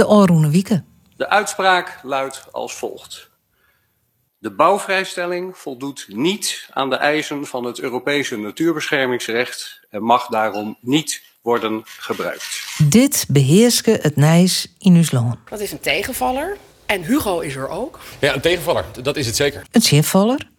de Oroene Wieken. De uitspraak luidt als volgt. De bouwvrijstelling voldoet niet aan de eisen van het Europese natuurbeschermingsrecht en mag daarom niet worden gebruikt. Dit beheerske het Nijs in Usloon. Dat is een tegenvaller. En Hugo is er ook. Ja, een tegenvaller. Dat is het zeker. Een zinvaller,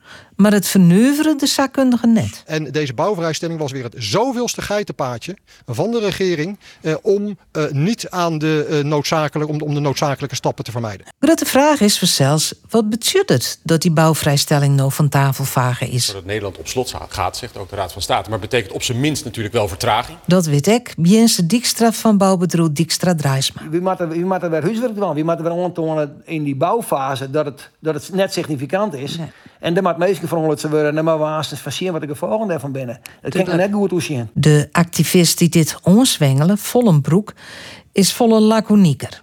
maar het verneuveren de zakkundige net. En deze bouwvrijstelling was weer het zoveelste geitenpaadje van de regering eh, om eh, niet aan de, eh, noodzakelijk, om, om de noodzakelijke stappen te vermijden. Maar de vraag is voor zelfs, wat betekent het dat die bouwvrijstelling nou van tafel vagen is? Dat Nederland op slot gaat, zegt ook de Raad van State. Maar betekent op zijn minst natuurlijk wel vertraging. Dat weet ik, Biens de Dijkstra van bouwbedrijf Dijkstra Drijsma. Wie moet er, er weer huiswerk doen? Wie moet er weer aantonen in die bouwfase dat het, dat het net significant is? Nee. En dan moet meestal veranderd te worden. Maar we haast eens van wat ik er volgende daarvan binnen. Dat kan ik net goed hoe De activist die dit onzwengelen, Vollenbroek, is volle laconieker.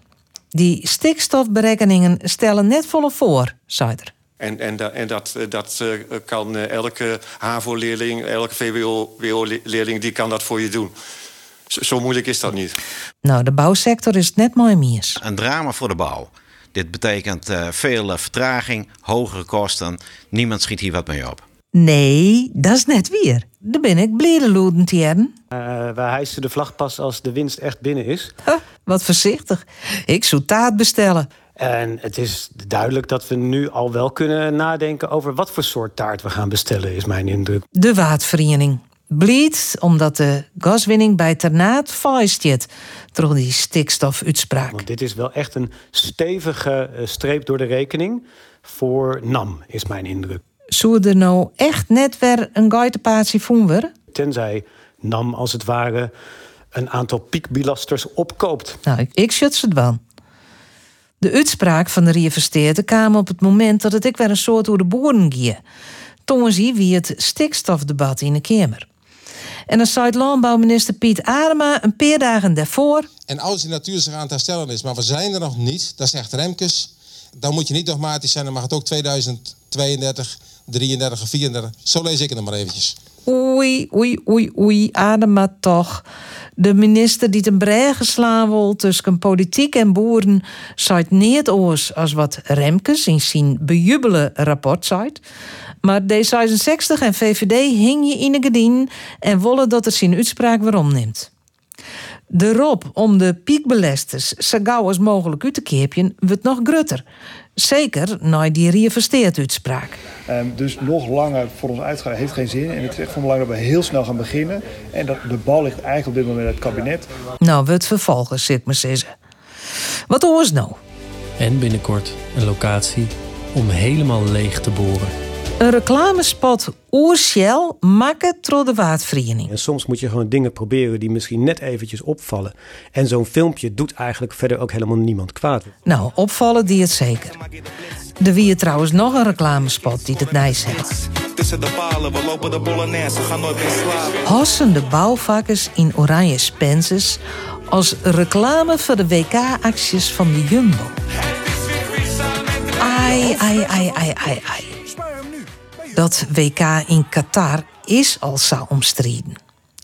Die stikstofberekeningen stellen net volle voor, zei er. En, en, en dat, eh, dat eh, kan eh, elke HAVO-leerling, elke VWO-leerling... die kan dat voor je doen. Zo, zo moeilijk is dat niet. Nou, de bouwsector is het net mooi mies. Een drama voor de bouw. Dit betekent eh, veel eh, vertraging, hogere kosten. Niemand schiet hier wat mee op. Nee, dat is net weer. Daar ben ik bledeloedend jaren. Uh, wij hijsen de vlag pas als de winst echt binnen is. Huh, wat voorzichtig. Ik zou taart bestellen. En het is duidelijk dat we nu al wel kunnen nadenken over wat voor soort taart we gaan bestellen, is mijn indruk. De Waardvereniging. Bleed omdat de gaswinning bij Ternaat vuist door die stikstofuitspraak. Want dit is wel echt een stevige uh, streep door de rekening voor NAM, is mijn indruk. Zou er nou echt net weer een guidepatie voeren? Tenzij NAM als het ware een aantal piekbelasters opkoopt. Nou, ik, ik schud het wel. De uitspraak van de reinvesteerder kwam op het moment dat het ik weer een soort hoe de boeren ging. Zie wie het stikstofdebat in de Kamer. En dan zei landbouwminister Piet Adema een paar dagen daarvoor. En als die natuur zich aan het herstellen is, maar we zijn er nog niet, dat zegt Remkes. Dan moet je niet dogmatisch zijn, dan mag het ook 2032, 33 of 34. Zo lees ik het nog maar eventjes. Oei, oei, oei, oei, Adema toch. De minister die ten brei geslaan wordt tussen politiek en boeren, zei niet oors als wat Remkes in zijn bejubele rapport zei. Maar D66 en VVD hing je in de gedien en willen dat er zijn uitspraak weer omneemt. De rob om de piekbelesters zo gauw als mogelijk uit te keepjen, wordt nog grutter. Zeker na die reinvesteerd uitspraak. Um, dus nog langer voor ons uitgaan heeft geen zin. En het is echt van belang dat we heel snel gaan beginnen. En dat de bal ligt eigenlijk op dit moment bij het kabinet. Nou, we het vervolgen, zit me zeggen. Wat oors nou? En binnenkort een locatie om helemaal leeg te boren. Een reclamespot oer Shell makken tro de waardvereniging. En soms moet je gewoon dingen proberen die misschien net eventjes opvallen. En zo'n filmpje doet eigenlijk verder ook helemaal niemand kwaad. Nou, opvallen die het zeker. Er wie trouwens nog een reclamespot die het nijs heeft. Tussen de palen, we lopen de bolognese, gaan nooit meer slapen. Hossen de bouwvakkers in oranje spences als reclame voor de WK-acties van de Jumbo. Ai, ai, ai, ai, ai, ai. Dat WK in Qatar is al zo omstreden.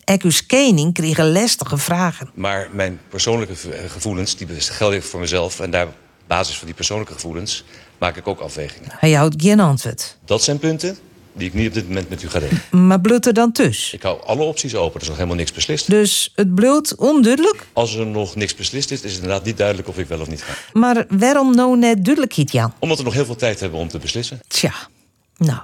Ekus Kening kreeg lastige vragen. Maar mijn persoonlijke gevoelens, die gelden voor mezelf. En daar, op basis van die persoonlijke gevoelens, maak ik ook afwegingen. Hij houdt geen antwoord. Dat zijn punten die ik niet op dit moment met u ga delen. Maar blut er dan tussen? Ik hou alle opties open, er is nog helemaal niks beslist. Dus het bloedt onduidelijk? Als er nog niks beslist is, is het inderdaad niet duidelijk of ik wel of niet ga. Maar waarom nou net duidelijkheid, Jan? Omdat we nog heel veel tijd hebben om te beslissen. Tja, nou.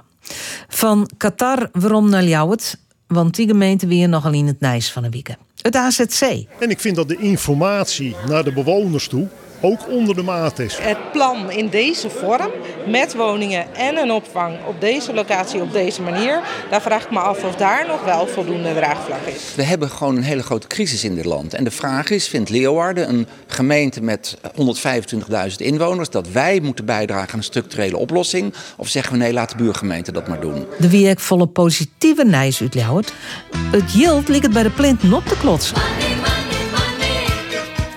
Van Qatar waarom naar Ljouwert? Want die gemeente weer nogal in het nijs van de wieken. Het AZC. En ik vind dat de informatie naar de bewoners toe ook onder de maat is. Het plan in deze vorm, met woningen en een opvang op deze locatie op deze manier, daar vraag ik me af of daar nog wel voldoende draagvlak is. We hebben gewoon een hele grote crisis in dit land. En de vraag is, vindt Leeuwarden, een gemeente met 125.000 inwoners, dat wij moeten bijdragen aan een structurele oplossing? Of zeggen we nee, laat de buurgemeente dat maar doen? De werkvolle positieve nijs uit Ljouwert. Het yield ligt het bij de plinten op te klotsen.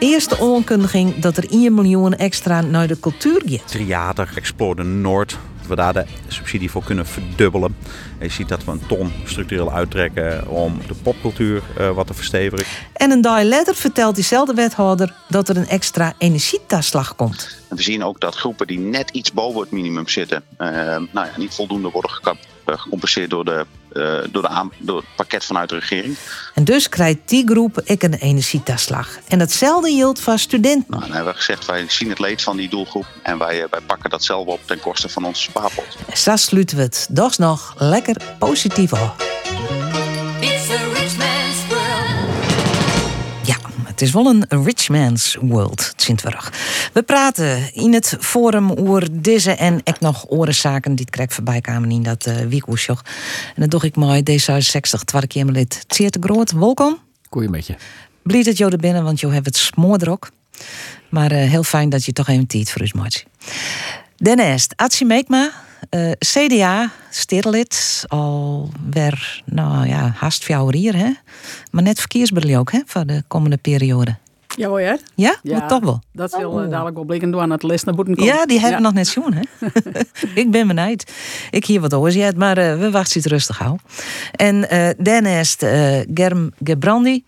Eerste aankondiging dat er 1 miljoen extra naar de cultuur gaat. Theater Explode Noord dat we daar de subsidie voor kunnen verdubbelen. En je ziet dat we een ton structureel uittrekken om de popcultuur uh, wat te verstevigen. En een dag later vertelt diezelfde wethouder dat er een extra energietaslag komt. We zien ook dat groepen die net iets boven het minimum zitten, uh, nou ja, niet voldoende worden gecompenseerd door, de, uh, door, de door het pakket vanuit de regering. En dus krijgt die groep ik een energietaslag. En hetzelfde geldt voor studenten. Nou, dan hebben we gezegd, wij zien het leed van die doelgroep en wij, wij pakken dat zelf op ten koste van onze spaarpot. En zo sluiten we het doch nog lekker positief af. Het is wel een rich man's world, Sintwerg. We praten in het forum over deze en ik nog orenzaken die ik voorbij kwamen in dat uh. En dat doe ik mooi D66 tweede Kamerlid Tjeerd Groot. Welkom. Goeie met je. Blij dat je er binnen, want je hebt het smoordrok. Maar uh, heel fijn dat je toch even tijd voor ons maakt. Daarnaast, Atsi Meekma, uh, CDA, stedelid, alweer, nou ja, haast vier hier, hè? Maar net verkeersbril ook, hè, voor de komende periode. Ja, hoor je Ja, ja maar toch wel. Dat zal oh. dadelijk wel blikken doen aan het les naar boeten komen. Ja, die hebben ja. nog net zo'n, hè? ik ben benieuwd. Ik hier wat oors maar uh, we wachten het rustig hou. En uh, daarnaast uh, Germ Gebrandi.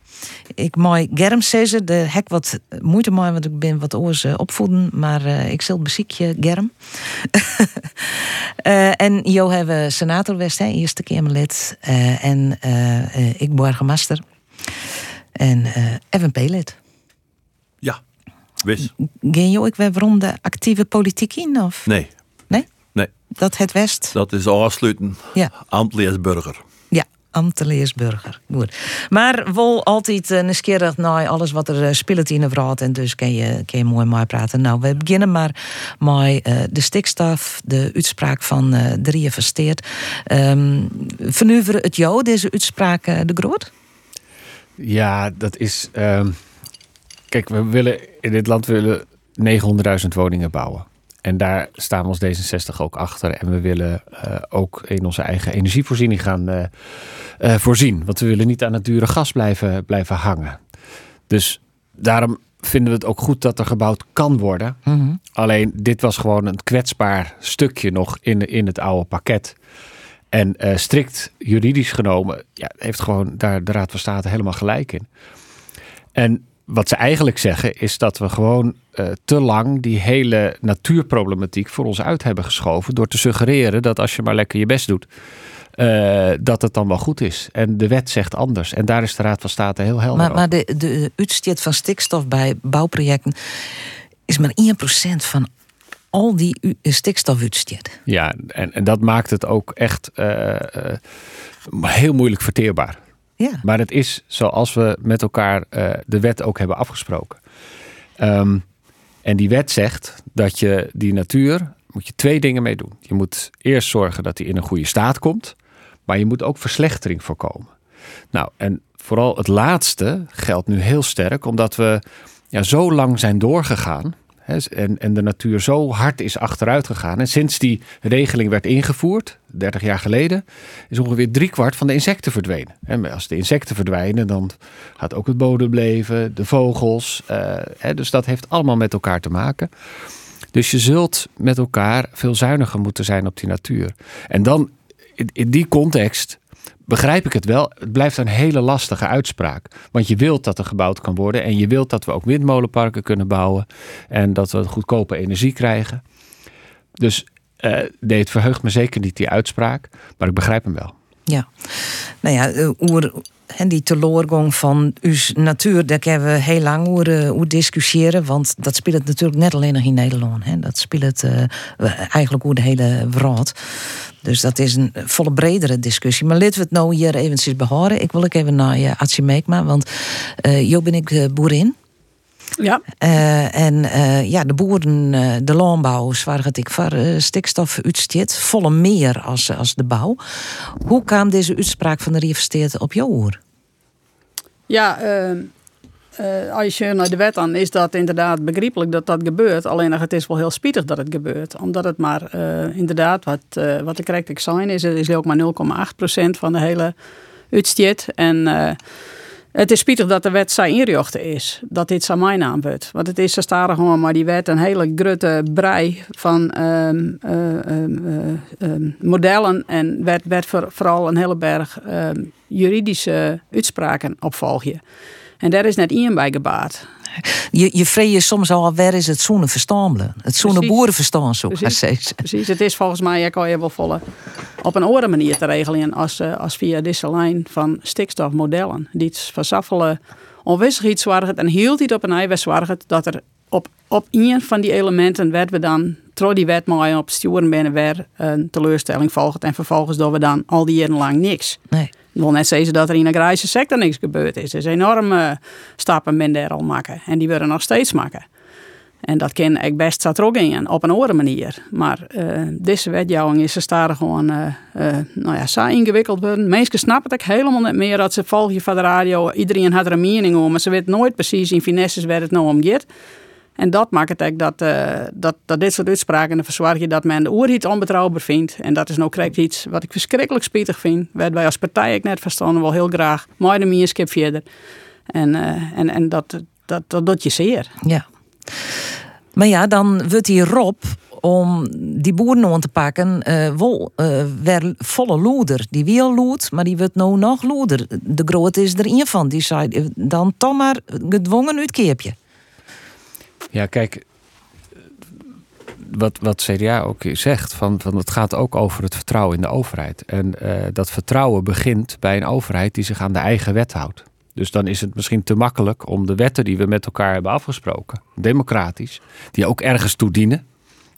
Ik mooi Germ zeggen, de hek wat moeite mee, want ik ben wat oors opvoeden, maar ik zal beziekje Germ. en Jo hebben senator West, hè, eerste Kamerlid. en ik burgemeester. En Evan P-lid. Ja, wist. Geen je ook weer waarom de actieve politiek in? Of? Nee. Nee? Nee. Dat het West? Dat is afsluiten. Ja. Ambtelijksburger. Ja, ambtelijksburger. Goed. Maar wel altijd uh, nieuwsgierig naar alles wat er uh, speelt in de wereld. En dus kan je, je mooi maar praten. Nou, we beginnen maar met uh, de stikstof, de uitspraak van uh, Drieën Versteerd. Um, vernuiveren het jou, deze uitspraak, de groot? Ja, dat is... Um Kijk, we willen in dit land willen 900.000 woningen bouwen. En daar staan we als D66 ook achter. En we willen uh, ook in onze eigen energievoorziening gaan uh, uh, voorzien. Want we willen niet aan het dure gas blijven, blijven hangen. Dus daarom vinden we het ook goed dat er gebouwd kan worden. Mm -hmm. Alleen dit was gewoon een kwetsbaar stukje nog in, in het oude pakket. En strikt juridisch genomen ja, heeft gewoon daar de Raad van State helemaal gelijk in. En wat ze eigenlijk zeggen is dat we gewoon uh, te lang die hele natuurproblematiek voor ons uit hebben geschoven. Door te suggereren dat als je maar lekker je best doet, uh, dat het dan wel goed is. En de wet zegt anders. En daar is de Raad van State heel helder Maar, maar de, de uitstoot van stikstof bij bouwprojecten is maar 1% van al die stikstofuitstoot. Ja, en, en dat maakt het ook echt uh, heel moeilijk verteerbaar. Ja. Maar het is zoals we met elkaar uh, de wet ook hebben afgesproken. Um, en die wet zegt dat je die natuur moet je twee dingen mee doen. Je moet eerst zorgen dat die in een goede staat komt, maar je moet ook verslechtering voorkomen. Nou, en vooral het laatste geldt nu heel sterk, omdat we ja, zo lang zijn doorgegaan en, en de natuur zo hard is achteruit gegaan. En sinds die regeling werd ingevoerd, 30 jaar geleden, is ongeveer driekwart van de insecten verdwenen. En als de insecten verdwijnen, dan gaat ook het bodemleven, de vogels. Uh, dus dat heeft allemaal met elkaar te maken. Dus je zult met elkaar veel zuiniger moeten zijn op die natuur. En dan in die context begrijp ik het wel. Het blijft een hele lastige uitspraak. Want je wilt dat er gebouwd kan worden. En je wilt dat we ook windmolenparken kunnen bouwen. En dat we goedkope energie krijgen. Dus uh, nee, het verheugt me zeker niet die uitspraak. Maar ik begrijp hem wel. Ja, nou ja, oer, en die teleurgang van uw natuur, daar kunnen we heel lang over, over discussiëren. Want dat speelt natuurlijk net alleen nog in Nederland. Hè. Dat speelt uh, eigenlijk over de hele wereld. Dus dat is een volle bredere discussie. Maar laten we het nou hier eventjes behouden. Ik wil ook even naar je Atje Meekma, want uh, jo ben ik boerin. Ja. Uh, en uh, ja, de boeren, uh, de landbouw, waren ik voor stikstof uitstoot, volle meer als, als de bouw. Hoe kwam deze uitspraak van de Universiteit op jouw oor? Ja, als je naar de wet aan is dat inderdaad begrijpelijk dat dat gebeurt. Alleen het is wel heel spietig dat het gebeurt. Omdat het maar inderdaad, wat, wat de correct zijn is, is ook maar 0,8% van de hele uitstoot. En Het is spietig dat de wet zijn inrichten is. Dat dit zijn mijn naam wordt. Want het is zo starig gewoon, maar die wet een hele grote brei van ehm, eh, ehm, eh, ehm, modellen. En werd, werd voor, vooral een hele berg juridische uitspraken opvolgen. En daar is net één bij gebaat. Je, je vrees soms al, waar is het zoene verstamelen? Het zoene Precies. boerenverstaan zo, Precies. Precies, het is volgens mij ook al je wel volle op een andere manier te regelen als, eh, als via deze lijn van stikstofmodellen. Die versaffelen onwissigheid zorgen en hield het op een eiwet zorgen dat er op, op een van die elementen werd we dan, door die wet maar op sturen binnen weer een teleurstelling volgt en vervolgens doen we dan al die jaren lang niks. Nee. Ik wil net zeggen dat er in de agrarische sector niks gebeurd is. Er is enorme stappen men daar al maken. En die worden nog steeds maken. En dat kan ik best zat ook in, op een andere manier. Maar eh, deze wetjouwing is ze stadig gewoon, eh, eh, nou ja, zo ingewikkeld worden. Mensen snappen het ook helemaal niet meer dat ze volgen van de radio. Iedereen had er een mening om, maar ze weet nooit precies in finesses waar het nou om gaat. En dat maakt het ook dat, eh, dat, dat dit soort uitspraken je dat men de oerhiet onbetrouwbaar vindt. En dat is nou iets wat ik verschrikkelijk spietig vind. Waar wij als partij ik net verstaan wel heel graag. Maar de mierskip verder. En, eh, en, en dat, dat, dat doet je zeer. Ja. Maar ja, dan wordt die Rob om die boeren aan te pakken, wel eh, weer volle loeder. Die wil loed, maar die wordt nou nog loeder. De groot is er een van. Die zei dan toch maar gedwongen uitkeepje. Ja, kijk, wat, wat CDA ook zegt, van, van het gaat ook over het vertrouwen in de overheid. En eh, dat vertrouwen begint bij een overheid die zich aan de eigen wet houdt. Dus dan is het misschien te makkelijk om de wetten die we met elkaar hebben afgesproken, democratisch, die ook ergens toe dienen,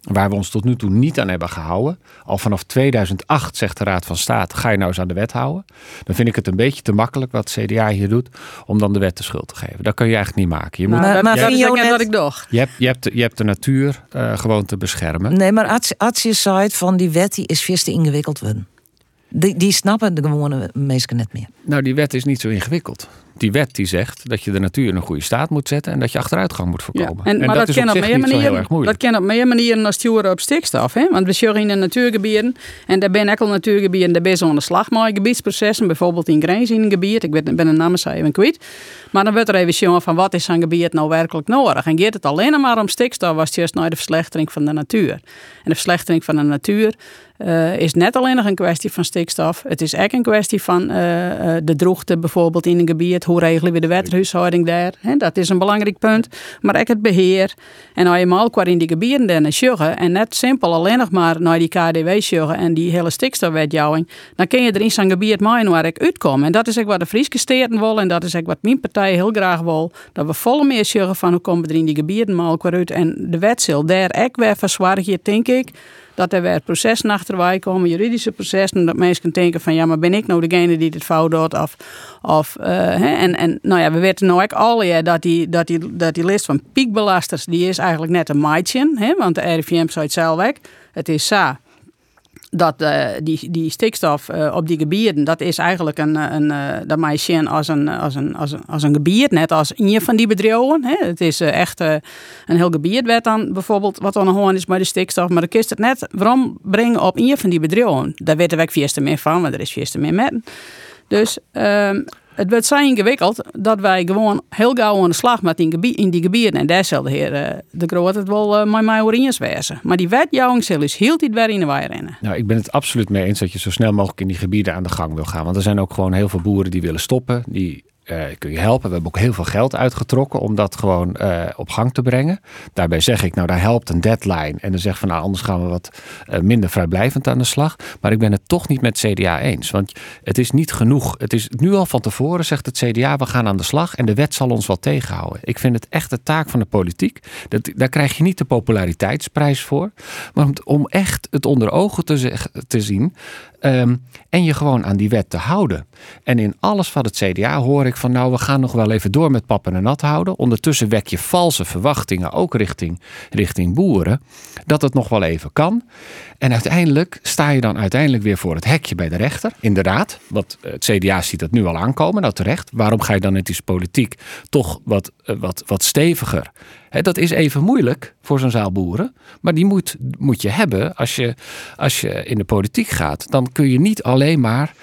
waar we ons tot nu toe niet aan hebben gehouden. Al vanaf 2008 zegt de Raad van State, ga je nou eens aan de wet houden. Dan vind ik het een beetje te makkelijk wat CDA hier doet, om dan de wet de schuld te geven. Dat kun je eigenlijk niet maken. Je, moet, Maar, dat, maar dat vind is je ook net wat ik dacht. je, hebt, je, hebt, de- je hebt de natuur eh, gewoon te beschermen. Nee, maar als, je van die wet die is veel te ingewikkeld worden. Die, die snappen de gewone mensen net meer. Nou, die wet is niet zo ingewikkeld. Die wet die zegt dat je de natuur in een goede staat moet zetten en dat je achteruitgang moet Ja, voorkomen. en, maar dat, is kan op meer manieren. Dat kan op meer manieren dan sturen op stikstof. Hè? Want we zeggen in de natuurgebieden. En daar ben ik al natuurgebieden. Daar ben je aan de slag met gebiedsprocessen. Bijvoorbeeld in gebied. Ik ben ben een naam even kwijt. Maar dan wordt er even jongen van wat is zo'n gebied nou werkelijk nodig. En gaat het alleen maar om stikstof. Was het juist naar de verslechtering van de natuur. En de verslechtering van de natuur. eh, is net alleen nog een kwestie van stikstof. Het is ook een kwestie van eh, eh, de droogte bijvoorbeeld in een gebied. Hoe regelen we de wethuishouding daar? Dat is een belangrijk punt. Maar ook het beheer. En als je in die gebieden dan sjuggen en net simpel alleen nog maar naar die KDW sjuggen en die hele stikstofwetjouwing, dan kun je er in zo'n gebied maaien waar ik uitkom. En dat is ook wat de Friese steden wil en dat is ook wat mijn partij heel graag wil. Dat we volle meer sjuggen van hoe komen we er in die gebieden maar uit. En de wet zal daar ook weer verzwaarden, denk ik dat er weer processen achterwij komen, juridische processen, dat mensen denken van ja, maar ben ik nou degene die dit fout doet? Of, of, eh, hè? En, en nou ja, we weten nou ook al dat, die, dat, die, dat die list van piekbelasters, die is eigenlijk net een maatje, hè? want de RIVM zei het zelf. Het is zo dat eh, die, die stikstof eh, op die gebieden, dat is eigenlijk een, eh, een, eh, dat mij als een, als, een, als, een, als een gebied, net als een van die bedrijven. Hè. Het is echt een heel gebied werd dan bijvoorbeeld wat dan gewoon is met de stikstof, maar dan kist het net waarom brengen op een van die bedrijven. Daar weten we veel te meer van, want er is veel te meer met. Dus ehm, het wordt zo ingewikkeld dat wij gewoon heel gauw aan de slag met in, in die gebieden. En daar zal de heer eh, de Groot het wel eh, met mij wezen. Maar die wetjouwing zal dus heel dit weer in de rennen. Nou, ik ben het absoluut mee eens dat je zo snel mogelijk in die gebieden aan de gang wil gaan. Want er zijn ook gewoon heel veel boeren die willen stoppen. Die eh, kun je helpen. We hebben ook heel veel geld uitgetrokken om dat gewoon eh, op gang te brengen. Daarbij zeg ik, nou daar helpt een deadline. En dan zeg van nou anders gaan we wat eh, minder vrijblijvend aan de slag. Maar ik ben het toch niet met CDA eens. Want het is niet genoeg. Het is nu al van tevoren zegt het CDA we gaan aan de slag. En de wet zal ons wel tegenhouden. Ik vind het echt de taak van de politiek. Dat, daar krijg je niet de populariteitsprijs voor. Maar om, om echt het onder ogen te, te zien. Ehm, en je gewoon aan die wet te houden. En in alles van het CDA hoor ik van nou we gaan nog wel even door met pappen en nat houden. Ondertussen wek je valse verwachtingen ook richting, richting boeren. Dat het nog wel even kan. En uiteindelijk sta je dan uiteindelijk weer voor het hekje bij de rechter. Inderdaad, want het CDA ziet dat nu al aankomen. Nou terecht. Waarom ga je dan net die politiek toch wat, eh, wat, wat steviger Dat is even moeilijk voor zo'n zaal boeren. Maar die moet, moet je hebben als je, als je in de politiek gaat. Dan kun je niet alleen maar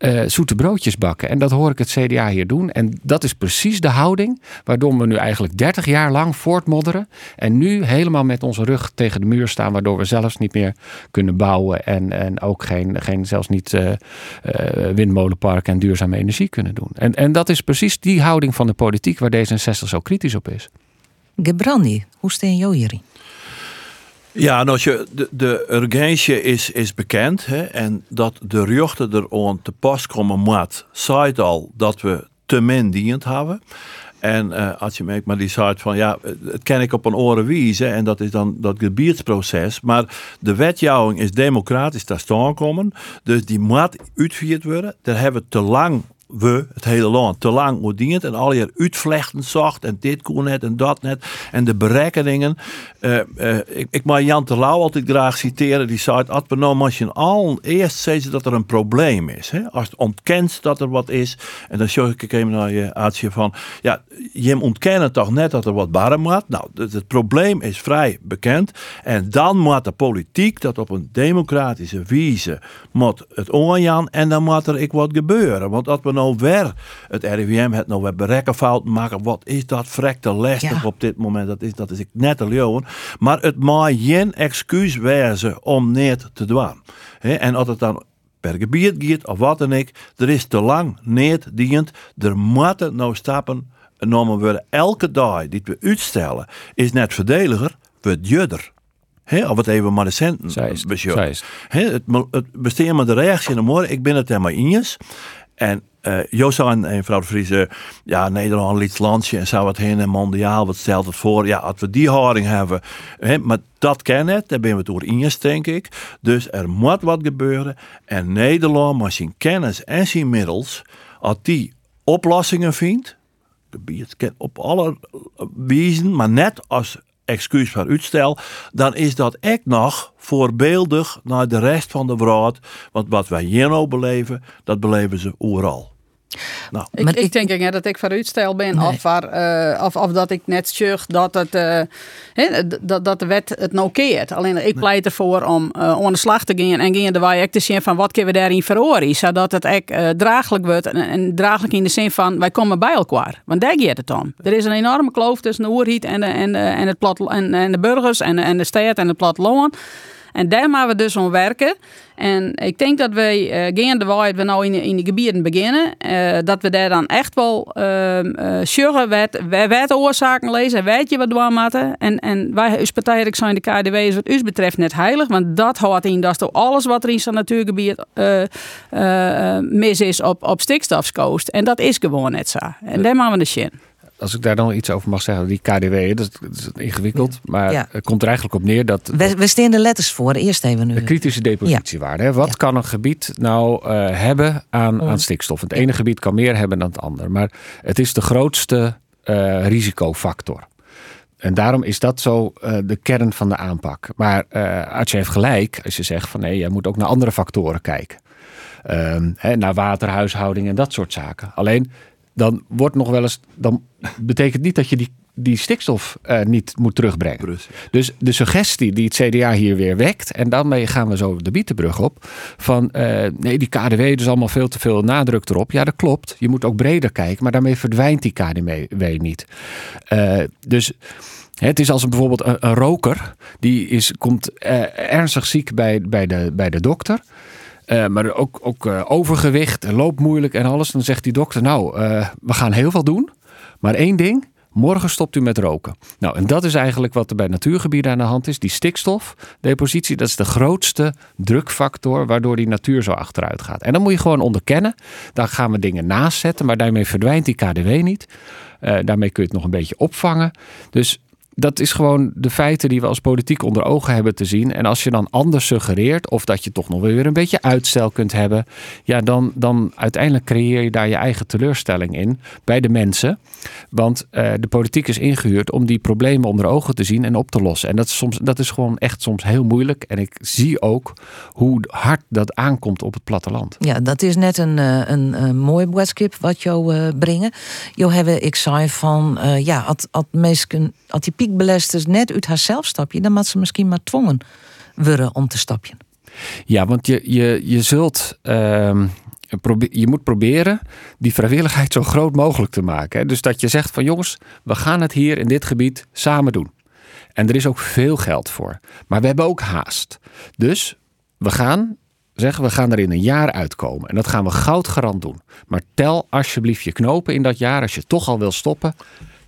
eh, zoete broodjes bakken. En dat hoor ik het CDA hier doen. En dat is precies de houding waardoor we nu eigenlijk 30 jaar lang voortmodderen. En nu helemaal met onze rug tegen de muur staan. Waardoor we zelfs niet meer kunnen bouwen. En, en ook geen, geen zelfs niet uh, uh, windmolenparken en duurzame energie kunnen doen. En, en dat is precies die houding van de politiek waar D66 zo kritisch op is. Gebrandi, hoe steen jou hierin? Ja, nou, de, de urgentie is, is bekend. Hè, en dat de rechten er te pas komen moet, zei al dat we te min dient hebben. En uh, als je merkt, maar die zei van ja, het ken ik op een oren wijzen en dat is dan dat gebiedsproces. Maar de wetjouwing is democratisch daar staan komen. Dus die moet uitgevoerd worden. Daar hebben we te lang we, het hele land, te lang moet en al je uitvlechten zacht en dit kon net en dat net en de berekeningen. Uh, uh, ik, ik mag Jan Terlouw altijd graag citeren, die zei, als we nou als je al eerst zeggen ze dat er een probleem is. Hè? Als het ontkent dat er wat is, en dan zeg ik even naar je Aatje van, ja, je ontkennen toch net dat er wat barren moet. Nou, het, het, probleem is vrij bekend en dan moet de politiek dat op een democratische wijze moet het onjan en dan moet er ik wat gebeuren. Want nou weer het RIVM het nou weer berekkenfout maken. Wat is dat vrekte lastig op dit moment? Dat is, dat is ik net al leeuwen. Maar het mag geen excuus wezen om niet te doen. en als het dan per gebied gaat of wat dan ik, er is te lang niet dient. Er moeten nou stappen genomen worden. Elke dag die we uitstellen is net verdediger, wordt judder. He, of het even maar de centen. Het, het besteed de reactie in de morgen. Ik ben het helemaal eens. En uh, Joost en, en mevrouw de Vries, ja, Nederland liet landje en zou wat heen en mondiaal, wat stelt het voor? Ja, als we die houding hebben, hè, maar dat kennen het, daar ben we door eens, denk ik. Dus er moet wat gebeuren. En Nederland, maar zijn kennis en zijn middels, als die oplossingen vindt, op alle wijzen, maar net als excuus voor uitstel, dan is dat echt nog voorbeeldig naar de rest van de wereld. Want wat wij hier nou beleven, dat beleven ze overal. Nou. Ik, maar ik, denk niet dat ik voor uitstel ben of, waar, uh, of, of, dat ik net zeg dat, het, uh, dat, dat de wet het nou keert. Alleen ik pleit ervoor om uh, aan de slag te gaan en gaan de wij te zien van wat kunnen we daarin verhoren. Zodat het echt draaglijk wordt en, en, draaglijk in de zin van wij komen bij elkaar. Want daar gaat het om. Er is een enorme kloof tussen de oerhiet en de, en, en, het plat, en, en de burgers en, en de stad en het platteland. En daar moeten we dus aan werken. En ik denk dat wij uh, gaan de waar we nou in, in die gebieden beginnen, uh, dat we daar dan echt wel uh, uh, zorgen wat, wat oorzaken lezen, weet je wat we moeten. En, en wij als partij zijn de KDW is wat u betreft net heilig, want dat houdt in dat alles wat er in zo'n natuurgebied mis is op, op stikstofskost. En dat is gewoon net zo. En daar maken we de zin als ik daar dan iets over mag zeggen, die KDW, dat is, ingewikkeld, maar het komt er eigenlijk op neer dat... We, we staan de letters voor, eerst even nu. De kritische depositiewaarde. Wat kan een gebied nou uh, hebben aan, aan stikstof? Het ene gebied kan meer hebben dan het andere, maar het is de grootste uh, risicofactor. En daarom is dat zo uh, de kern van de aanpak. Maar Artje heeft gelijk als je zegt van nee, je moet ook naar andere factoren kijken. Ehm, hè, naar waterhuishouding en dat soort zaken. Alleen dan wordt nog wel eens. Dan betekent niet dat je die, die stikstof uh, niet moet terugbrengen. Dus de suggestie die het CDA hier weer wekt. En daarmee gaan we zo de bietenbrug op. Van uh, nee, die KDW is allemaal veel te veel nadruk erop. Ja, dat klopt. Je moet ook breder kijken. Maar daarmee verdwijnt die KDW niet. Uh, dus. Het is als een, bijvoorbeeld een, een roker. Die is, komt ernstig ziek bij, bij, de, bij de dokter. Uh, maar ook, ook uh, overgewicht, loopt moeilijk en alles. Dan zegt die dokter, nou, uh, we gaan heel veel doen. Maar één ding, morgen stopt u met roken. Nou, en dat is eigenlijk wat er bij natuurgebieden aan de hand is. Die stikstofdepositie, dat is de grootste drukfactor waardoor die natuur zo achteruit gaat. En dan moet je gewoon onderkennen. Daar gaan we dingen naast zetten, maar daarmee verdwijnt die KDW niet. daarmee kun je het nog een beetje opvangen. Dus dat is gewoon de feiten die we als politiek onder ogen hebben te zien. En als je dan anders suggereert, of dat je toch nog weer een beetje uitstel kunt hebben, ja, dan, dan uiteindelijk creëer je daar je eigen teleurstelling in bij de mensen. Want uh, de politiek is ingehuurd om die problemen onder ogen te zien en op te lossen. En dat is, soms, dat is gewoon echt soms heel moeilijk. En ik zie ook hoe hard dat aankomt op het platteland. Ja, dat is net een, eh, een, een mooi boodschap wat jou uh, brengen. Jo hebben ik zei van, ja, als, als mensen, als die piek piekbelasters net uit haarzelf stapje, dan moet ze misschien maar dwongen worden om te stapjen. Ja, want je, je, je zult. ehm, je moet proberen die vrijwilligheid zo groot mogelijk te maken. Dus dat je zegt van jongens, we gaan het hier in dit gebied samen doen. En er is ook veel geld voor. Maar we hebben ook haast. Dus we gaan zeggen, we gaan er in een jaar uitkomen. En dat gaan we goudgarant doen. Maar tel alsjeblieft je knopen in dat jaar. Als je toch al wil stoppen,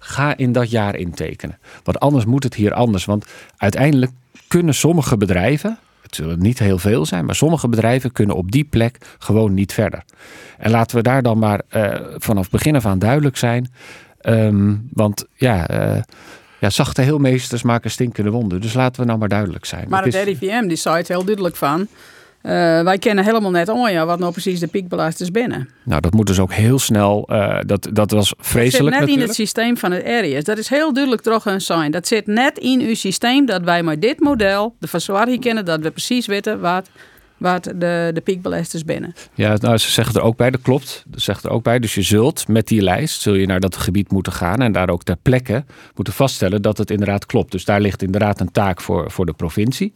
ga in dat jaar intekenen. Want anders moet het hier anders. Want uiteindelijk kunnen sommige bedrijven, het zullen niet heel veel zijn, maar sommige bedrijven kunnen op die plek gewoon niet verder. En laten we daar dan maar eh, vanaf begin af aan duidelijk zijn. Ehm, want ja, eh, ja, zachte heelmeesters maken stinkende wonden. Dus laten we nou maar duidelijk zijn. Maar het is- RIVM die zei het heel duidelijk van. Eh, wij kennen helemaal net aan ja, wat nou precies de piekbelasters binnen. Nou, dat moet dus ook heel snel. eh, dat, dat was Dat zit vreselijk net in het systeem van het RIS. Dat is heel duidelijk toch een sign. Dat zit net in uw systeem dat wij met dit model de verzwaring kennen. Dat we precies weten wat, wat de, de piekbelasters binnen. Ja, nou, ze zeggen er ook bij, dat klopt. Ze zegt er ook bij. Dus je zult met die lijst zul je naar dat gebied moeten gaan en daar ook ter plekke moeten vaststellen dat het inderdaad klopt. Dus daar ligt inderdaad een taak voor, voor de provincie.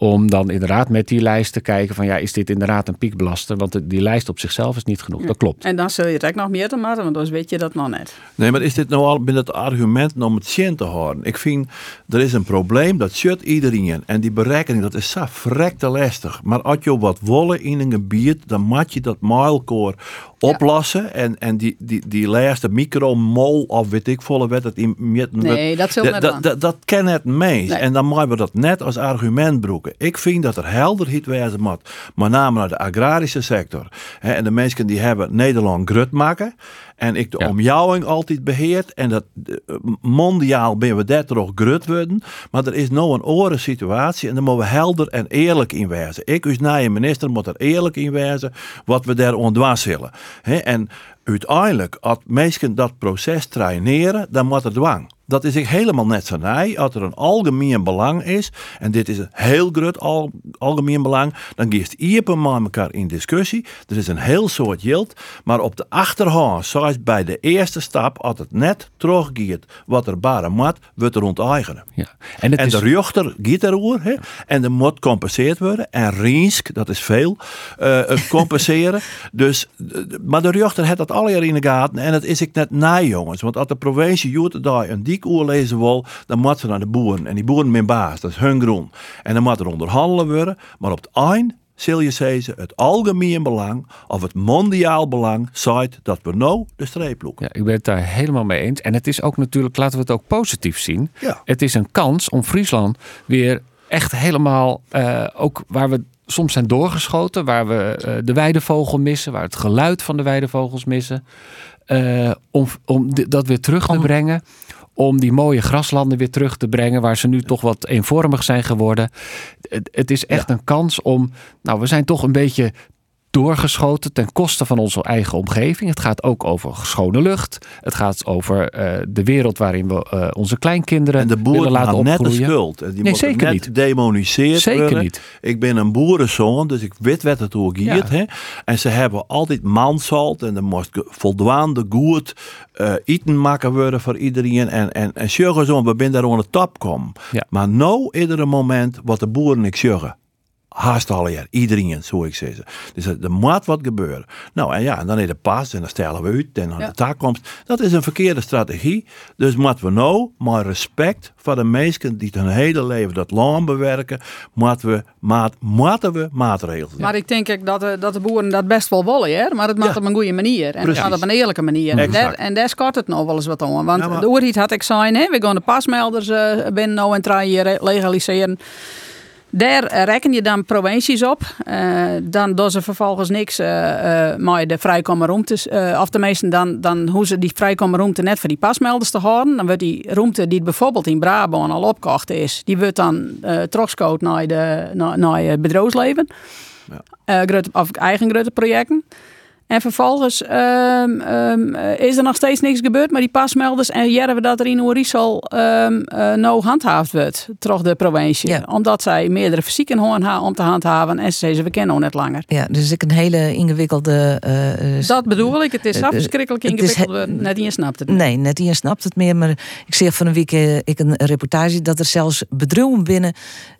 Om dan inderdaad met die lijst te kijken van ja, is dit inderdaad een piekbelaster? Want die lijst op zichzelf is niet genoeg. Dat klopt. En dan zul je het ook nog meer te maken, want dan weet je dat nog net. Nee, maar is dit nou al binnen het argument om het zin te houden? Ik vind, er is een probleem, dat shut iedereen. En die berekening, dat is zo verrekte lastig. Maar als je wat wollen in een gebied, dan moet je dat muilkoor oplossen. En, en die, die, die laatste micromol, of weet ik volle wet, dat in Nee, dat dat, aan. dat, dat ken het meest. Nee. En dan moeten we dat net als argument broeken. Ik vind dat er helderheid wezen moet. Met name naar de agrarische sector. En de mensen die hebben Nederland grut maken. En ik de omjouwing altijd beheert. En dat eh, mondiaal ben we daar toch grut worden. Maar er is nou een oren situatie. En daar moeten we helder en eerlijk in wezen. Ik als nieuwe minister moet er eerlijk in wezen. Wat we daar ontdwas willen. En uiteindelijk, als mensen dat proces traineren, dan moet er dwang. Dat is ik helemaal net zo nee. Als er een algemeen belang is, en dit is een heel groot al, algemeen belang, dan geeft iedereen met elkaar in discussie. Er is een heel soort yield, maar op de achterhand, zoals bij de eerste stap, als het net teruggeeft wat er bare moet, wordt er onteigenen. Ja. En, het En is, de rechter gaat erover, en er moet compenseerd worden. En Rinsk, dat is veel, eh, compenseren. dus, eh, maar de rechter heeft dat alle jaar in de gaten. En dat is ik net na, jongens. Want als de provincie Joet daar een dik oorlezen wil, dan moet ze naar de boeren. En die boeren mijn baas, dat is hun groen. En dan moet er onderhandelen worden. Maar op het eind zul je zeggen, het algemeen belang of het mondiaal belang, zegt dat we nou de streep loeken. Ja, ik ben het daar helemaal mee eens. En het is ook natuurlijk, laten we het ook positief zien. Ja. Het is een kans om Friesland weer echt helemaal, eh, ook waar we soms zijn doorgeschoten, waar we eh, de weidevogel missen, waar het geluid van de weidevogels missen, eh, om, om dat weer terug te brengen. Om die mooie graslanden weer terug te brengen, waar ze nu toch wat eenvormig zijn geworden. Het, het is echt een kans om. Nou, we zijn toch een beetje doorgeschoten ten koste van onze eigen omgeving. Het gaat ook over schone lucht. Het gaat over eh, de wereld waarin we eh, onze kleinkinderen En de boeren willen laten hebben net de opgroeien. schuld. Die nee, zeker net niet. demoniseerd Zeker worden. niet. Ik ben een boerenzoon, dus ik weet wat het hoe gaat. Ja. hè. En ze hebben altijd mansalt en er moest voldoende goed eh eten maken worden voor iedereen. En, en, en zo, we zijn daar aan de top komen. Ja. Maar nou iedere moment wat de boeren ik zeggen. Haast alle jaar, iedereen, zo ik zeggen. Dus er er moet wat gebeuren. Nou en ja, en dan is de pas en dan stellen we uit en dan Ja. de toekomst. Dat is een verkeerde strategie. Dus moeten we nou maar respect voor de mensen die hun hele leven dat land bewerken, moeten we, maat, moeten we maatregelen Maar ik denk ook dat de, dat de boeren dat best wel willen, hè? maar het mag op een goede manier. En het gaat op een eerlijke manier. En daar, en daar schort het nog wel eens wat om. Want maar- de oorhiet had ik zijn, hè? we gaan de pasmelders eh, binnen nou en drie legaliseren. Daar reken je dan provincies op. Eh, dan doen ze vervolgens niks eh eh maar de vrijkomen ruimtes. eh of meesten dan, dan hoe ze die vrijkomen ruimte net voor die pasmelders te houden. Dan wordt die ruimte die bijvoorbeeld in Brabant al opgekocht is, die wordt dan teruggescoot naar, de, naar, naar het bedrijfsleven. Grote, of eigen grote projecten. En vervolgens ehm, ehm, eh, is er nog steeds niks gebeurd, maar die pasmelders en jaren we dat er in Oerisel um, uh, nou handhaafd wordt, toch de provincie. Omdat zij meerdere fysieken hoorn om te handhaven en ze zeggen we kennen nog net langer. Ja, dus ik een hele ingewikkelde. Uh, dat bedoel ik. Het is afschrikkelijk ingewikkeld. net je snapt het. Nee, net je snapt het meer. Maar ik zeg van een week ik een reportage dat er zelfs bedrijven binnen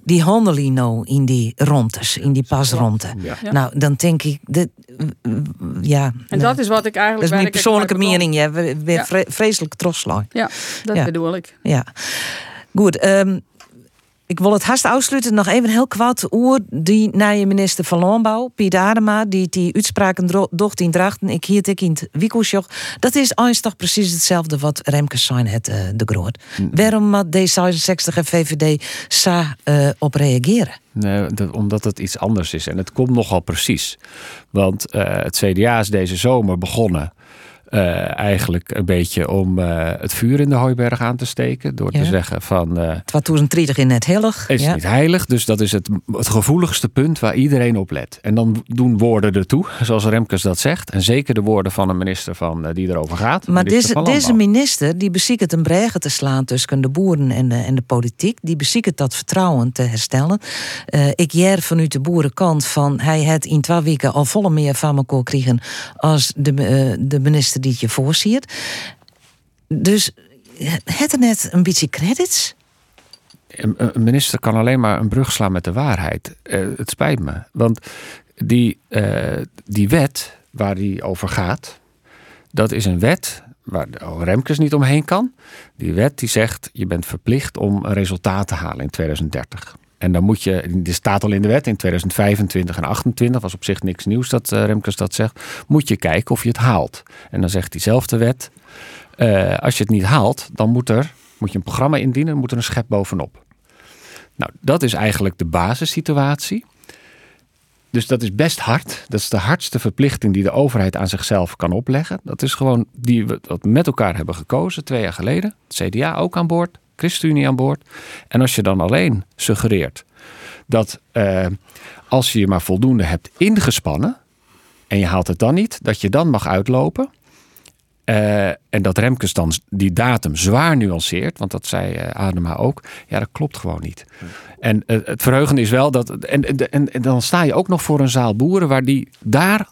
die handelen nou in die rondes, in die pasronde. Ja. Nou, dan denk ik, dit, ja. En dat is wat ik eigenlijk. Dat is mijn persoonlijke mening. Ja, we, we ja. vreselijk trots Ja, dat bedoel ik. Ja. Goed, um, ik wil het haast afsluiten. Nog even heel kwad oer die je minister van Landbouw, Piet Adema, die die uitspraken docht in drachten. Ik hier tik in het. Dat is toch precies hetzelfde wat Remke zijn het uh, de groot. Hm. Waarom moet D66 en VVD sa uh, op reageren? Nee, dat, omdat het iets anders is. En het komt nogal precies. Want uh, het CDA is deze zomer begonnen uh, eigenlijk een beetje om uh, het vuur in de hooiberg aan te steken. Door te zeggen van... Uh, 2030 in net heilig. Is ja. niet heilig, dus dat is het, het gevoeligste punt waar iedereen op let. En dan doen woorden ertoe, zoals Remkes dat zegt. En zeker de woorden van een minister van, die erover gaat. Maar deze, deze minister, die beziekt een bregen te slaan tussen de boeren en de, en de politiek. Die beziekt dat vertrouwen te herstellen. ik jaar vanuit de boerenkant van... hij het in twee weken al volle meer van me kon krijgen als de, de minister die je voorziet. Dus het er net een beetje credits? Een minister kan alleen maar een brug slaan met de waarheid. Uh, het spijt me. Want die, uh, die wet waar die over gaat, dat is een wet waar Remkes niet omheen kan. Die wet die zegt, je bent verplicht om een resultaat te halen in 2030. En dan moet je, dit staat al in de wet, in 2025 en 28, was op zich niks nieuws dat uh, Remkes dat zegt, moet je kijken of je het haalt. En dan zegt diezelfde wet, uh, als je het niet haalt, dan moet, er, moet je een programma indienen, moet er een schep bovenop. Nou, dat is eigenlijk de basissituatie. Dus dat is best hard. Dat is de hardste verplichting die de overheid aan zichzelf kan opleggen. Dat is gewoon die we met elkaar hebben gekozen twee jaar geleden. Het CDA ook aan boord, ChristenUnie aan boord. En als je dan alleen suggereert dat uh, als je je maar voldoende hebt ingespannen en je haalt het dan niet, dat je dan mag uitlopen. Uh, en dat Remkes dan die datum zwaar nuanceert, want dat zei uh, Adema ook. Ja, dat klopt gewoon niet. En het verheugende is wel dat. En, en, en, dan sta je ook nog voor een zaal boeren waar die daar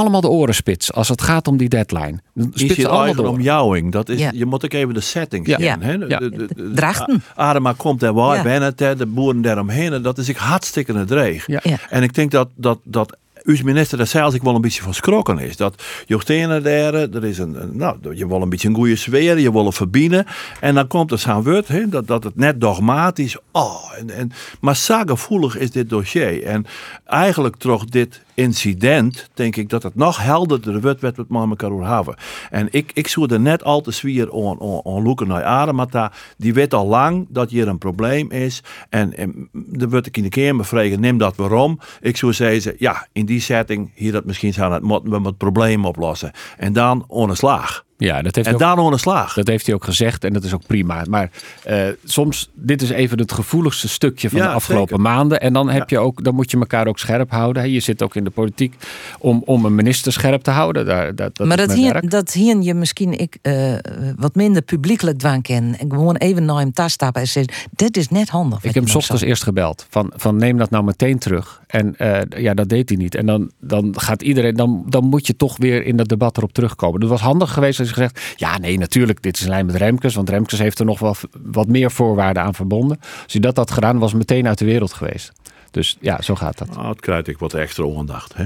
allemaal de oren spits als het gaat om die deadline. Spits is allemaal om jouwing. Dat is, ja. Je moet ook even de setting zien. Ja. Hè? Ja. De, de, de, Drachten. Adema komt er waar, ja. bijna de boeren daaromheen. En dat is ik hartstikke het dreig. Ja. En ik denk dat, dat, dat uw minister daar zelfs ik wel een beetje van schrokken is. Dat je daar, er is een, een, nou, je wil een beetje een goede sfeer, je wil verbinden. En dan komt er zo'n woord, hè, dat, dat het net dogmatisch, oh, en, en, maar gevoelig is dit dossier. En eigenlijk toch dit incident, denk ik dat het nog helderder wordt wat we met elkaar hebben. En ik, ik zou er net al te zwier on, on, loeken naar Ademata. Die weet al lang dat hier een probleem is. En, en dan word ik in de keer vragen, neem dat waarom. Ik zou zeggen, ja, in die setting, hier dat misschien zou het, moeten we het probleem oplossen. En dan on slag. Ja, dat heeft en hij ook, slag. Dat heeft hij ook gezegd en dat is ook prima. Maar uh, soms, dit is even het gevoeligste stukje van ja, de afgelopen zeker. maanden. En dan, heb ja. je ook, dan moet je elkaar ook scherp houden. Je zit ook in de politiek om, om een minister scherp te houden. Daar, dat, dat maar dat hier, dat hier je misschien ik, uh, wat minder publiekelijk dwang ken. En gewoon even naar hem thuis stappen en zeggen, dit is net handig. Ik heb hem ochtends eerst gebeld. Van, van neem dat nou meteen terug. En uh, ja, dat deed hij niet. En dan, dan gaat iedereen, dan, dan moet je toch weer in dat debat erop terugkomen. Dat was handig geweest als gezegd, ja nee, natuurlijk, dit is in lijn met Remkes. Want Remkes heeft er nog wel wat meer voorwaarden aan verbonden. Als hij dat had gedaan, was meteen uit de wereld geweest. Dus ja, zo gaat dat. Nou, het krijg ik wat extra ondacht. Hè?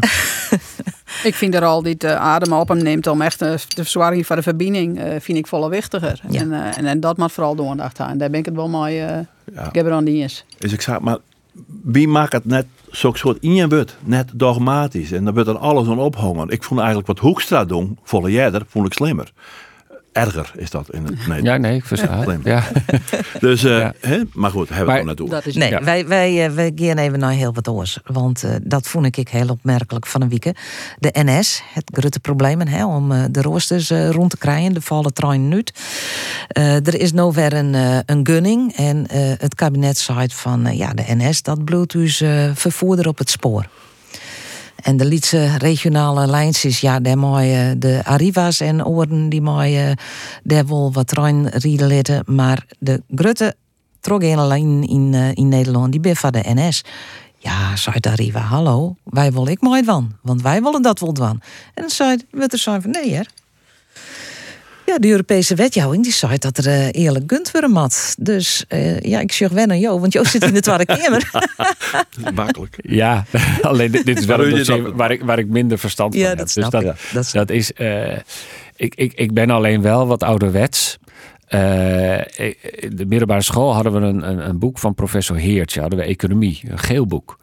ik vind er al dit uh, adem op hem neemt om echt uh, de verzwaring van de verbinding uh, vind ik volle wichtiger. Ja. En, en, en, dat moet vooral de aandacht aan. Daar ben ik het wel mooi. ja. Ik heb er die eens. Is ik zeg, maar wie maakt het net zo'n soort in bud, net dogmatisch. En daar wordt dan alles aan ophangen. Ik vond eigenlijk wat Hoekstra doen, volle jij vond ik slimmer erger is dat in het Nederlands. Ja, nee, ik versta het. Ja. dus, uh, hè? maar goed, hebben we er naartoe. Dat is, nee, ja. wij, wij, uh, wij gaan even naar heel wat oors. Want uh, dat vond ik heel opmerkelijk van een week. De NS, het grote probleem hè, om de roosters rond te krijgen. De vallen trein nu. er is nou weer een, een gunning. En het kabinet zei van ja, de NS, dat bloedt dus vervoerder op het spoor. En de Lietse regionale lijntjes, ja, daar mooi de Arriva's en oren die mooi daar wel wat trein rieden. Maar de grote trogene lijn in, eh, in Nederland, die ben van de NS. Ja, zei de Arriva, hallo, wij willen ik mooi van, want wij willen dat wel doen. En dan zei van nee, hè. Ja, de Europese wetgeving die zei dat er eh, eerlijk gunt worden mat. Dus eh, ja, ik zeg wel naar jou, want jou zit in de Tweede Kamer. Makkelijk. Ja, alleen dit, dit is wel een dossier dat- waar ik, waar ik minder verstand Ja, van dat heb. snap dus ik. dat, dat, is... eh, ik, ik, ik ben alleen wel wat ouderwets. Eh, in de middelbare school hadden we een, een, een boek van professor Heertje, hadden we economie, een geel boek.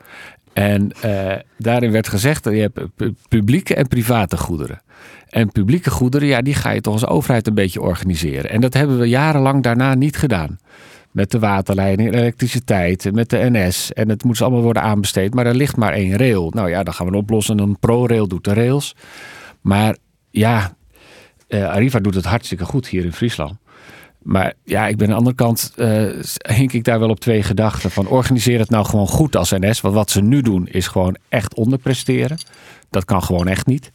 En eh, daarin werd gezegd dat je hebt pu- publieke en private goederen. En publieke goederen, ja, die ga je toch als overheid een beetje organiseren. En dat hebben we jarenlang daarna niet gedaan. Met de waterleiding, elektriciteit, met de NS. En het moet allemaal worden aanbesteed. Maar er ligt maar één rail. Nou ja, dan gaan we het oplossen. Een ProRail doet de rails. Maar ja, eh, Arriva doet het hartstikke goed hier in Friesland. Maar ja, ik ben aan de andere kant, eh, hink ik daar wel op twee gedachten. Van organiseer het nou gewoon goed als NS. Want wat ze nu doen is gewoon echt onderpresteren. Dat kan gewoon echt niet.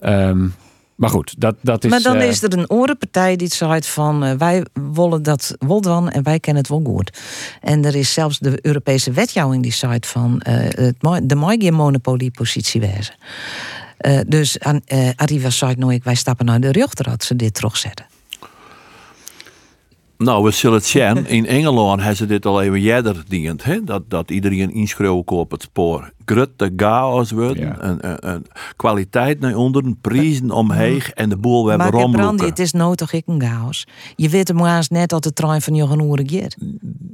Ehm, maar goed, dat, dat is... maar dan eh, is er een orenpartij die zegt van eh, wij willen dat wel dan en wij kennen het wel goed. En er is zelfs de Europese wetgeving die zegt van het, de mag geen monopoliepositie wezen. Dus aan, Arriva zei nooit wij stappen naar de rechter als ze dit terugzetten. Nou, we zullen het zien. In Engeland hebben ze dit al even eerder dient. Hè? Dat, dat iedereen inschreeuwen op het spoor. Grutte chaos worden. Een, een, een kwaliteit naar onder, prijzen omheen en de boel weer maar Brandy, romloeken. het is nooit toch ik een chaos. Je weet hem maar eens net dat de trein van Johan Oeren gaat.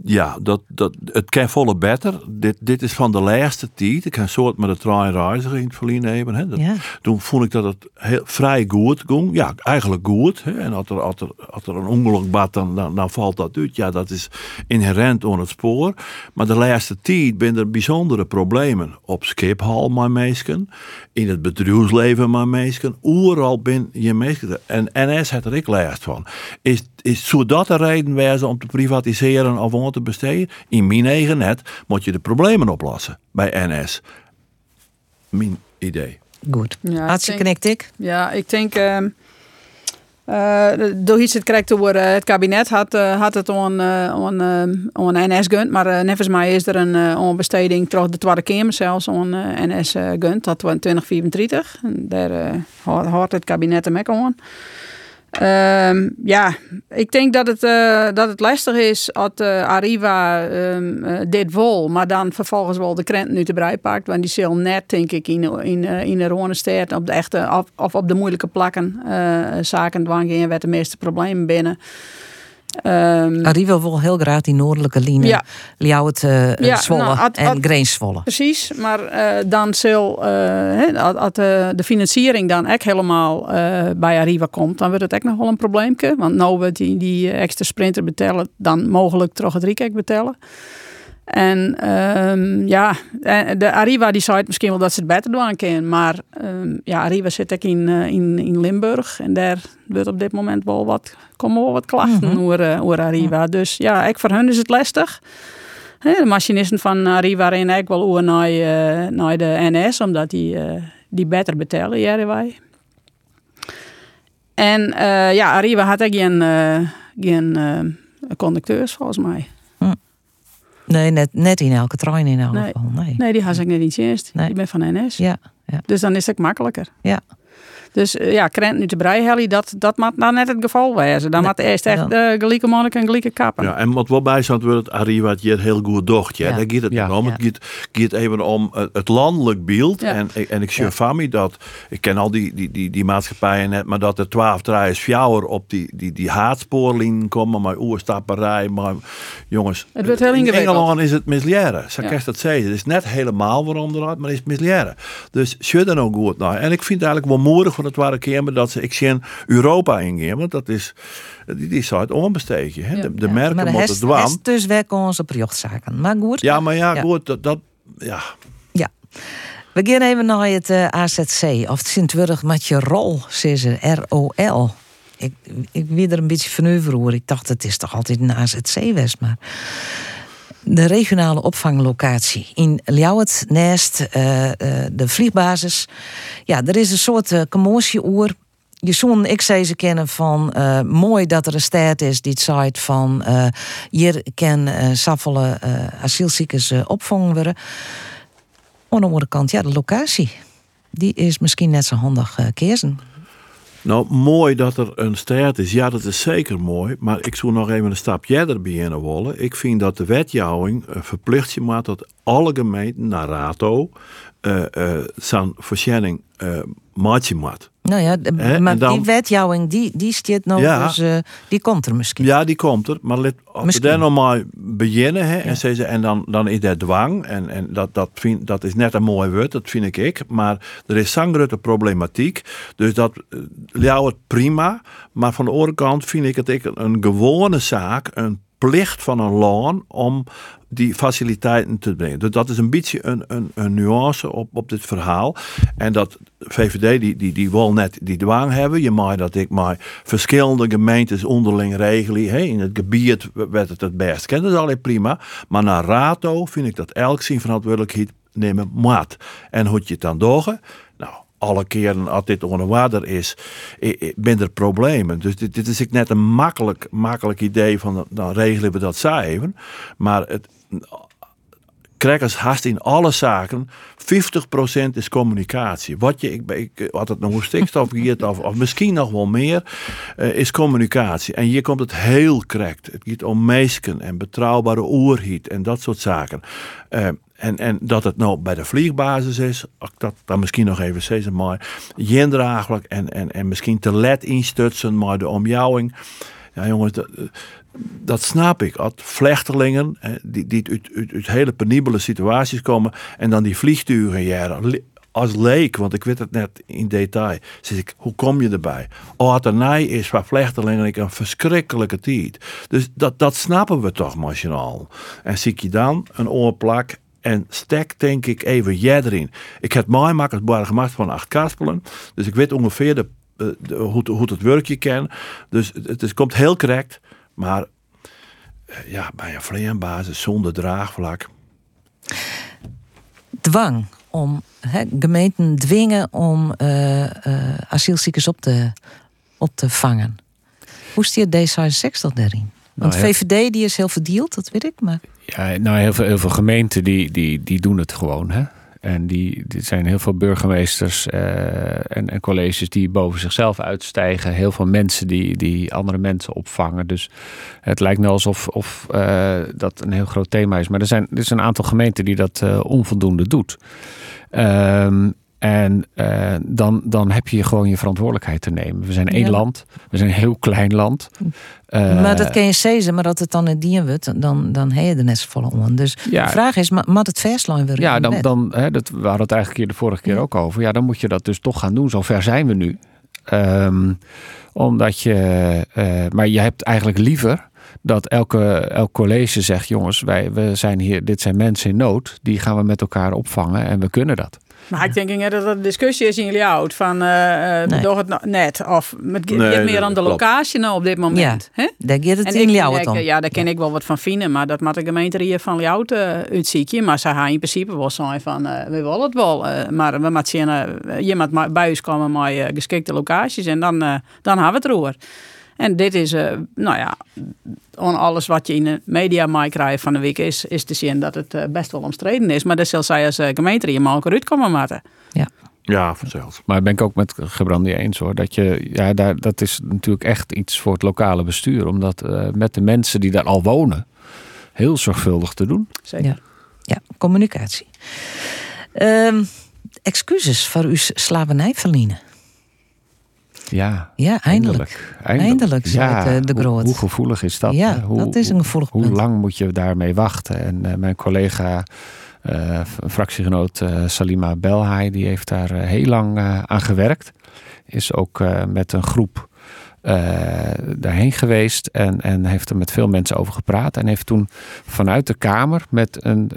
Ja, dat, dat, het kan volle beter. Dit, dit is van de laatste tijd. Ik heb een soort met de trein reiziger in het verleden hebben. Hè. Dat, Ja. Toen vond ik dat het heel, vrij goed ging. Ja, eigenlijk goed. Hè. En als er, als, er, als er een ongeluk bad, dan, dan, dan valt dat uit. Ja, dat is inherent aan het spoor. Maar de laatste tijd zijn er bijzondere problemen. Op Schiphol maar meesken. In het bedrijfsleven maar meesken. Overal ben je meesken. En NS had er ik last van. Is, is, zou dat de reden wezen om te privatiseren of om te besteden? In mijn eigen net moet je de problemen oplossen bij NS. Mijn idee. Goed. Ja, ik Hartstikke ik. Ja, ik denk. ehm eh, door iets het krijgt eh, het kabinet had, eh, had het on, eh, on, eh, NS gunt. Maar eh nevens mij is er een onbesteding de Tweede Kamer zelfs eh, NS gunt. Dat was in 2034. En daar hou- houdt het kabinet hem ook aan. Ehm, ja, ik denk dat het, eh, dat het lastig is als eh, Arriva ehm, eh, dit wil, maar dan vervolgens wel de krent nu te brei pakt. Want die zal net, denk ik, in, in, in de Ronesteert op de echte of, op de moeilijke plakken zaken dwangen waar de meeste problemen binnen. Ehm, Arriva wil heel graag die noordelijke linie. Ja. Ljouwert, eh Ja, Zwolle nou, had- en had- Greens Zwolle. Precies, maar eh, dan zal, eh, als de, financiering dan echt helemaal eh, bij Arriva komt, dan wordt het echt nog wel een probleempje. Want nou we die, die extra sprinter betalen, dan mogelijk toch het Riekek betalen. En ehm, ja, en de Arriva die zei misschien wel dat ze het beter doen kunnen. Maar ehm, ja, Arriva zit ook in, eh, in, in Limburg. En daar wordt op dit moment wel wat, komen wel wat klachten Mhm. over, eh, over Arriva. Dus ja, ik voor hun is het lastig. De machinisten van Arriva rennen eigenlijk wel over naar, eh, naar de NS, omdat die, eh, die beter betalen, ja, wij. En eh, ja, Arriva had ook geen, eh, geen eh, conducteurs, volgens mij. Nee, net, net in elke trein in elk Nee. geval. Nee. Nee, die had ik net niet eerst. Nee. Die ben van NS. Ja, ja. Dus dan is het makkelijker. Ja. Dus eh, ja, krent nu te brei, Helly, dat, dat moet nou net het geval wezen. Dan Nee, moet eerst echt dan- uh, gelijke monnik en gelijke kappen. Ja, en wat wel bij wordt het Arriva het hier heel goed docht. Ja. Ja. Daar gaat het niet om. Ja. Het gaat, gaat even om het, landelijk beeld. Ja. En, en ik zie van mij dat, ik ken al die, die, die, die maatschappijen net, maar dat er twaalf draaiers fjouwer op die, die, die haatspoorlijn komen, maar oerstapperij, maar jongens. Het wordt heel in ingewikkeld. Engeland is het misleren. Zo Ja. kan je dat zeggen. Het is net helemaal waarom eruit, maar het is misleren. Dus zit er nou goed naar. En ik vind het eigenlijk wel moedig van het waren keer dat ze ik zie Europa ingaan, want dat is, die, die zou het onbesteken. Hè? De, de merken maar moeten hest, dwaan. hest dus weg onze projectzaken. Maar goed. Ja, maar ja, goed, dat, dat ja. Ja. We gaan even naar het eh, AZC. Of het Sint-Wurg met je rol, ze. R-O-L. Ik, ik weet er een beetje van over. Ik dacht, het is toch altijd een AZC-west, maar... De regionale opvanglocatie in Ljouwert, naast eh, eh, de vliegbasis. Ja, er is een soort uh. Je zoon, ik zei ze kennen van mooi dat er een staat is die zegt van hier kan uh, saffelen asielziekers opvangen worden. Aan de andere kant, ja, de locatie. Die is misschien net zo handig keersen. Nou, mooi dat er een staat is. Ja, dat is zeker mooi. Maar ik zou nog even een stapje erbij in willen. Ik vind dat de wetjouwing verplicht je maakt dat alle gemeenten naar RATO zijn voorziening uh, maatje maakt. Nou ja, maar dan- die wetjouwing, die, die stiert nou, Ja. dus eh, die komt er misschien. Ja, die komt er. Maar let, als we daar nog maar beginnen, hè, en, ze, en dan, dan is dat dwang. En, en dat, dat, vind, dat is net een mooi woord, dat vind ik ik. Maar er is zo'n grote problematiek. Dus dat eh, jou het prima. Maar van de andere kant vind ik het ik een gewone zaak, een plicht van een land om die faciliteiten te brengen. Dus dat is een beetje een, een, een nuance op, op dit verhaal. En dat VVD die, die, die wil net die dwang hebben. Je mag dat ik maar verschillende gemeentes onderling regelen. In het gebied werd het het best. Ken dat is alleen prima. Maar naar RATO vind ik dat elk zijn verantwoordelijkheid nemen moet. En hoe je het dan dogen? Alle keren als dit onder water is, i- i- ben er problemen. Dus dit, is ik net een makkelijk, makkelijk idee van, dan regelen we dat even. Maar het, Crackers haast in alle zaken 50% is communicatie. Wat je, ik, ik had het nog een stikstof of, of misschien nog wel meer, eh, is communicatie. En hier komt het heel correct. Het gaat om meesken en betrouwbare oerhiet en dat soort zaken. Eh, en, en dat het nou bij de vliegbasis is, dat dan misschien nog even zeggen, maar jindraaglijk en, en, en misschien te let instutsen, maar de omjouwing. Ja, jongens, dat, dat snap ik. Als vlechtelingen die, die uit, uit, hele penibele situaties komen en dan die vliegtuigen jaren. Als leek, want ik weet het net in detail, zeg ik, hoe kom je erbij? Oh, het nij is waar vlechtelingen een verschrikkelijke tijd. Dus dat, dat snappen we toch, machinaal. En zie je dan een oorplak en stek denk ik even jij erin. Ik heb mij makkelijk gemaakt van acht kaspelen. Dus ik weet ongeveer de, eh, hoe, het- hoe het werkje ken. Dus het, is- komt heel correct. Maar eh, ja, bij een vleerbasis zonder draagvlak. Dwang om gemeenten dwingen om eh, eh, asielziekers op te, op te vangen. Hoe stiert D66 daarin? Want Nou, ja. VVD die is heel verdeeld, dat weet ik. Maar Ja, nou, heel veel, heel veel gemeenten die, die, die doen het gewoon. Hè? En die, er zijn heel veel burgemeesters eh, en, en colleges die boven zichzelf uitstijgen. Heel veel mensen die, die andere mensen opvangen. Dus het lijkt nou alsof of, eh, dat een heel groot thema is. Maar er zijn, er is een aantal gemeenten die dat eh, onvoldoende doet. Ehm, en eh, dan, dan heb je gewoon je verantwoordelijkheid te nemen. We zijn één Ja. land. We zijn een heel klein land. Eh, maar dat kan je zeggen, maar dat het dan een dien wordt, dan, dan heb je er net zo volle om. Dus Ja. de vraag is, ma- moet het verslaan weer Ja, in dan, dan hè, dat, we hadden het eigenlijk hier de vorige keer ook over. Ja, dan moet je dat dus toch gaan doen. Zover zijn we nu. Ehm, omdat je, eh, maar je hebt eigenlijk liever dat elke, elk college zegt: jongens, wij we zijn hier, dit zijn mensen in nood. Die gaan we met elkaar opvangen en we kunnen dat. Maar ik denk niet dat er een discussie is in jullie oud van eh eh Nee. doe het nou net of Nee, dat meer aan de klopt. locatie nou op dit moment. Ja, hè? daar gaat het in om. Ja, daar ken ik wel wat van vinden, maar dat moet de gemeente hier van Ljouwert uh, uitzieken. Maar ze gaan in principe wel zijn van, eh, we willen het wel. eh, maar we moeten zien, eh, je moet maar bij ons komen met eh, geschikte locaties en dan, eh, dan hebben we het roer. En dit is, eh, nou ja, on alles wat je in de media mij krijgt van de week is, is te zien dat het eh, best wel omstreden is. Maar dat zal zij als eh, gemeente hier maar ook eruit komen moeten. Ja, vanzelf. Maar ben ik ook met Gebrandi eens hoor. Dat, je, ja, daar, dat is natuurlijk echt iets voor het lokale bestuur. Om dat eh, met de mensen die daar al wonen heel zorgvuldig te doen. Zeker. Ja, ja communicatie. Ehm, excuses voor uw slavernij verliezen. Ja, Ja, eindelijk. Eindelijk. Eindelijk, zei eh, de hoe, Groot. hoe gevoelig is dat? Ja, hoe, dat is een gevoelig Hoe punt. lang moet je daarmee wachten? En eh, mijn collega, eh, fractiegenoot Salima Belhaai, die heeft daar heel lang aan gewerkt. Is ook met een groep daarheen geweest en, en heeft er met veel mensen over gepraat. En heeft toen vanuit de Kamer met, een,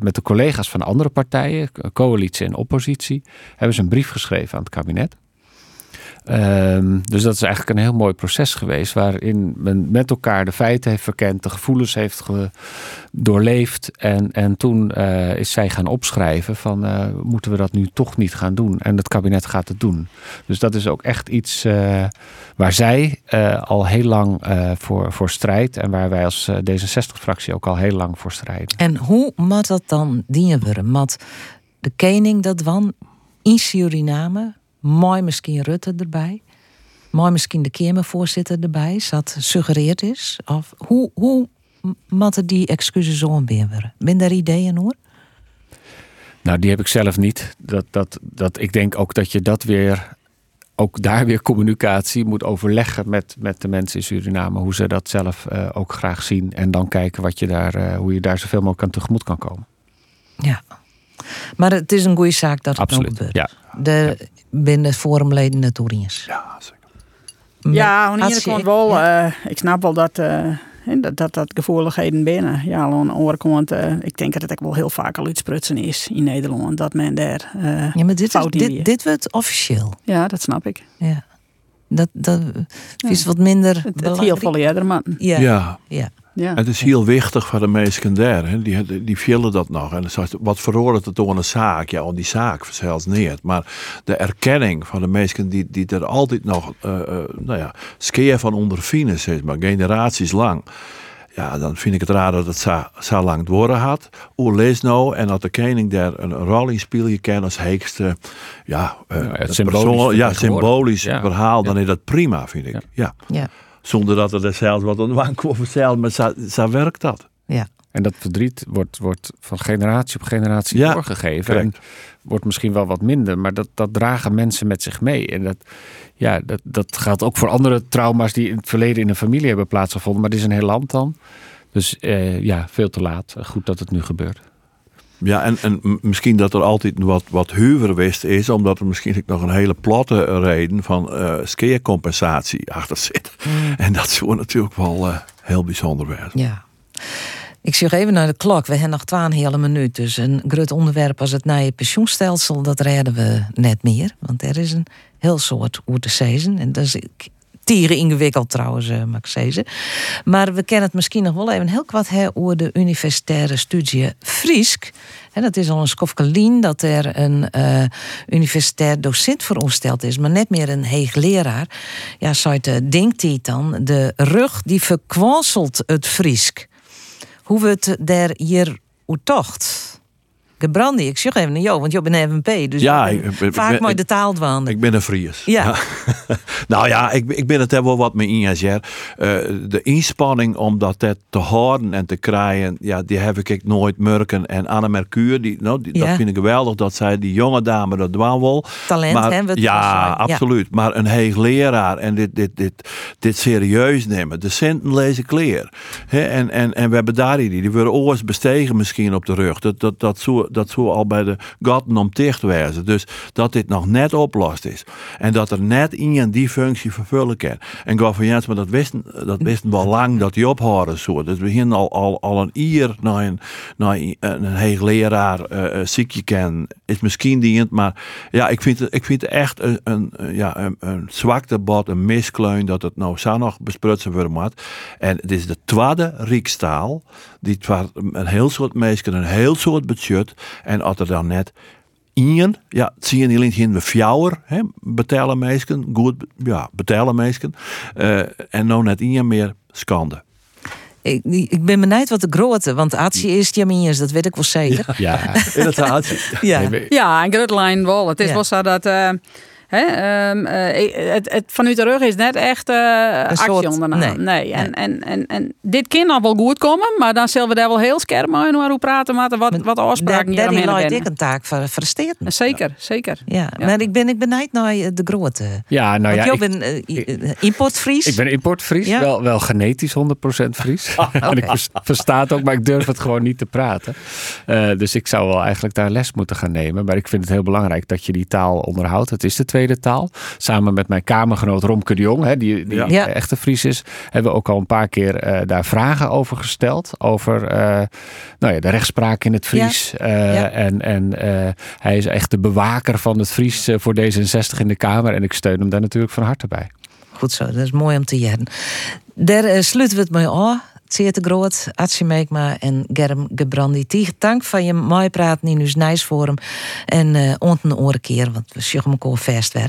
met de collega's van andere partijen, co- coalitie en oppositie, hebben ze een brief geschreven aan het kabinet. Ehm, dus dat is eigenlijk een heel mooi proces geweest. Waarin men met elkaar de feiten heeft verkend, de gevoelens heeft ge- doorleefd. En, en toen eh, is zij gaan opschrijven van eh, moeten we dat nu toch niet gaan doen? En het kabinet gaat het doen. Dus dat is ook echt iets eh, waar zij al heel lang voor, voor strijdt. En waar wij als eh, D66-fractie ook al heel lang voor strijden. En hoe moet dat dan dienen worden? Mat de koning dat wan in Suriname, mooi misschien Rutte erbij, mooi misschien de Kamervoorzitter erbij, zat suggereerd is? Of hoe, hoe moeten die excuses zo worden? Ben daar ideeën hoor? Nou, die heb ik zelf niet. Dat, dat, dat, ik denk ook dat je dat weer, ook daar weer communicatie moet overleggen met, met de mensen in Suriname. Hoe ze dat zelf eh, ook graag zien. En dan kijken wat je daar, eh, hoe je daar zoveel mogelijk aan tegemoet kan komen. Ja. Maar het is een goede zaak dat het Absoluut, gebeurt. ja. De binnen forumleden het Oeriens. Ja, Ja, aan de kant wel. eh, ik snap wel dat, eh, hè, dat, dat, dat gevoeligheden binnen. Ja, aan de andere kant, eh, ik denk dat het ook wel heel vaak al uitsprutsen is in Nederland. Dat men daar eh Ja, maar dit, is, dit, wordt officieel. Ja, dat snap ik. Ja. Dat, dat is wat minder Het, het heel veel eerder. Ja. Ja. ja. Ja. Het is heel wichtig voor de mensen daar. Hè. Die, die vullen dat nog. En wat verhoort het door een zaak? Ja, om die zaak zelfs niet. Maar de erkenning van de mensen die, die er altijd nog, eh, eh, nou ja, skeer van ondervinden, zeg maar, generaties lang. Ja, dan vind ik het raar dat het zo, zo lang door had. Hoe lees nou en dat de koning daar een rol in speel je kent als heekste, ja, eh, het het symbolisch persoon- ja, symbolisch Ja. verhaal, dan is dat prima, vind ik. Ja. Zonder dat er zelfs wat wang komt verteld, maar zo, zo werkt dat. Ja. En dat verdriet wordt, wordt van generatie op generatie Ja, doorgegeven. correct. En wordt misschien wel wat minder, maar dat, dat dragen mensen met zich mee. En dat, ja, dat, dat geldt ook voor andere trauma's die in het verleden in een familie hebben plaatsgevonden. Maar dit is een heel land dan. Dus eh, ja, veel te laat. Goed dat het nu gebeurt. Ja, en, en misschien dat er altijd wat, wat huurwist is, omdat er misschien nog een hele platte reden van eh skeercompensatie achter zit. En dat zou natuurlijk wel eh, heel bijzonder zijn. Ja. Ik zie even naar de klok. We hebben nog twaalf hele minuut. Dus een groot onderwerp als het nieuwe pensioenstelsel, dat redden we net meer. Want er is een heel soort oer te. En dat is tieren ingewikkeld trouwens, eh, mag. Maar we kennen het misschien nog wel even heel kwart hè, over de universitaire studie Friesk. En dat is al een skofkelien dat er een eh, universitair docent voor ongesteld is, maar net meer een heegleraar. Ja, zou denkt hij dan, de rug die verkwanselt het Friesk. Hoe we het daar hier tocht. Gebrandi, ik zeg even naar jou, want je bent een FNP. Dus Ja, ik ben ik- ik- ik vaak ben- mooi de taal dwaan. Ik ben een Fries. Ja. nou ja, ik, ik ben het wel wat mee eens. Ja. Eh, de inspanning om dat te- houden en te krijgen, ja, die heb ik nooit merken. En Anne Mercure, die, nou, die, Ja. dat vind ik geweldig dat zij die jonge dame dat doen wil. Talent, maar, hè, we Ja, wel absoluut. Maar een heeg leraar en dit, dit, dit, dit serieus nemen. De centen lezen kleer. En, en, en we hebben daar die, die worden oors bestegen misschien op de rug. Dat, dat, dat, zou, dat zou al bij de gaten om dicht wezen. Dus dat dit nog net oplost is. En dat er net iemand die functie vervullen kan. En Gauw van Jens, maar dat wisten, dat wisten we lang dat die ophouden zo. Dus we beginnen al, al, al een ier naar een, naar een, een eh, eh, ziekje kennen. Is misschien dient, maar ja, ik vind het, ik vind echt een, een, ja, een, een zwakte bot, een miskleun dat het nou zo nog besprutsen worden moet. En het is de tweede riekstaal die twa- een heel soort mensen, een heel soort budget. En als er dan net Ien, ja, zie je niet in de fjouwer, hè, betalen mensen, goed, ja, betalen mensen. Eh, en nou net Ien meer schande. Ik, ik ben benieuwd wat de grote, want Atje is Jamiers, dat weet ik wel zeker. Ja, inderdaad. ja. Ja, en Grutlijn wel. Het is Ja. wel zo dat... eh, hè, ehm, eh, het, het vanuit de rug is net echt eh, actie soort- ondernaam. nee. Nee. En, en, en, en dit kan nog wel goed komen, maar dan zullen we daar wel heel scherp mee naar hoe praten maar wat, wat afspraken hier omheen ik een taak versteren. Zeker, zeker. Ja, maar ik ben, ik benieuwd naar eh, de grote. Ja, nou ja, ik- bent i- eh, importfries. Ik ben importfries, Ja? wel, wel genetisch 100% Fries. en ik vers- versta het ook, maar ik durf het gewoon niet te praten. Eh, dus ik zou wel eigenlijk daar les moeten gaan nemen. Maar ik vind het heel belangrijk dat je die taal onderhoudt. Het is de tweede tweede taal. Samen met mijn kamergenoot Romke de Jong, hè, die, die Ja. echte Fries is, hebben we ook al een paar keer eh, daar vragen over gesteld. Over eh, nou ja, de rechtspraak in het Fries. Eh, Ja. En, en eh, hij is echt de bewaker van het Fries voor D66 in de Kamer. En ik steun hem daar natuurlijk van harte bij. Goed zo, dat is mooi om te jaren. Daar sluiten we het mee af. Zeer te groot, Atje Meekma en Germ Gebrandi. Tegen van je mooi praten in ons Nijsforum. En eh ont een oren keer, want we sjoggen elkaar vast weer.